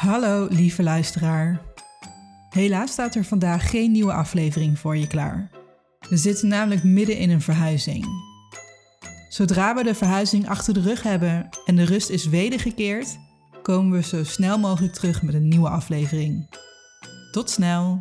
Hallo lieve luisteraar. Helaas staat er vandaag geen nieuwe aflevering voor je klaar. We zitten namelijk midden in een verhuizing. Zodra we de verhuizing achter de rug hebben en de rust is wedergekeerd, komen we zo snel mogelijk terug met een nieuwe aflevering. Tot snel!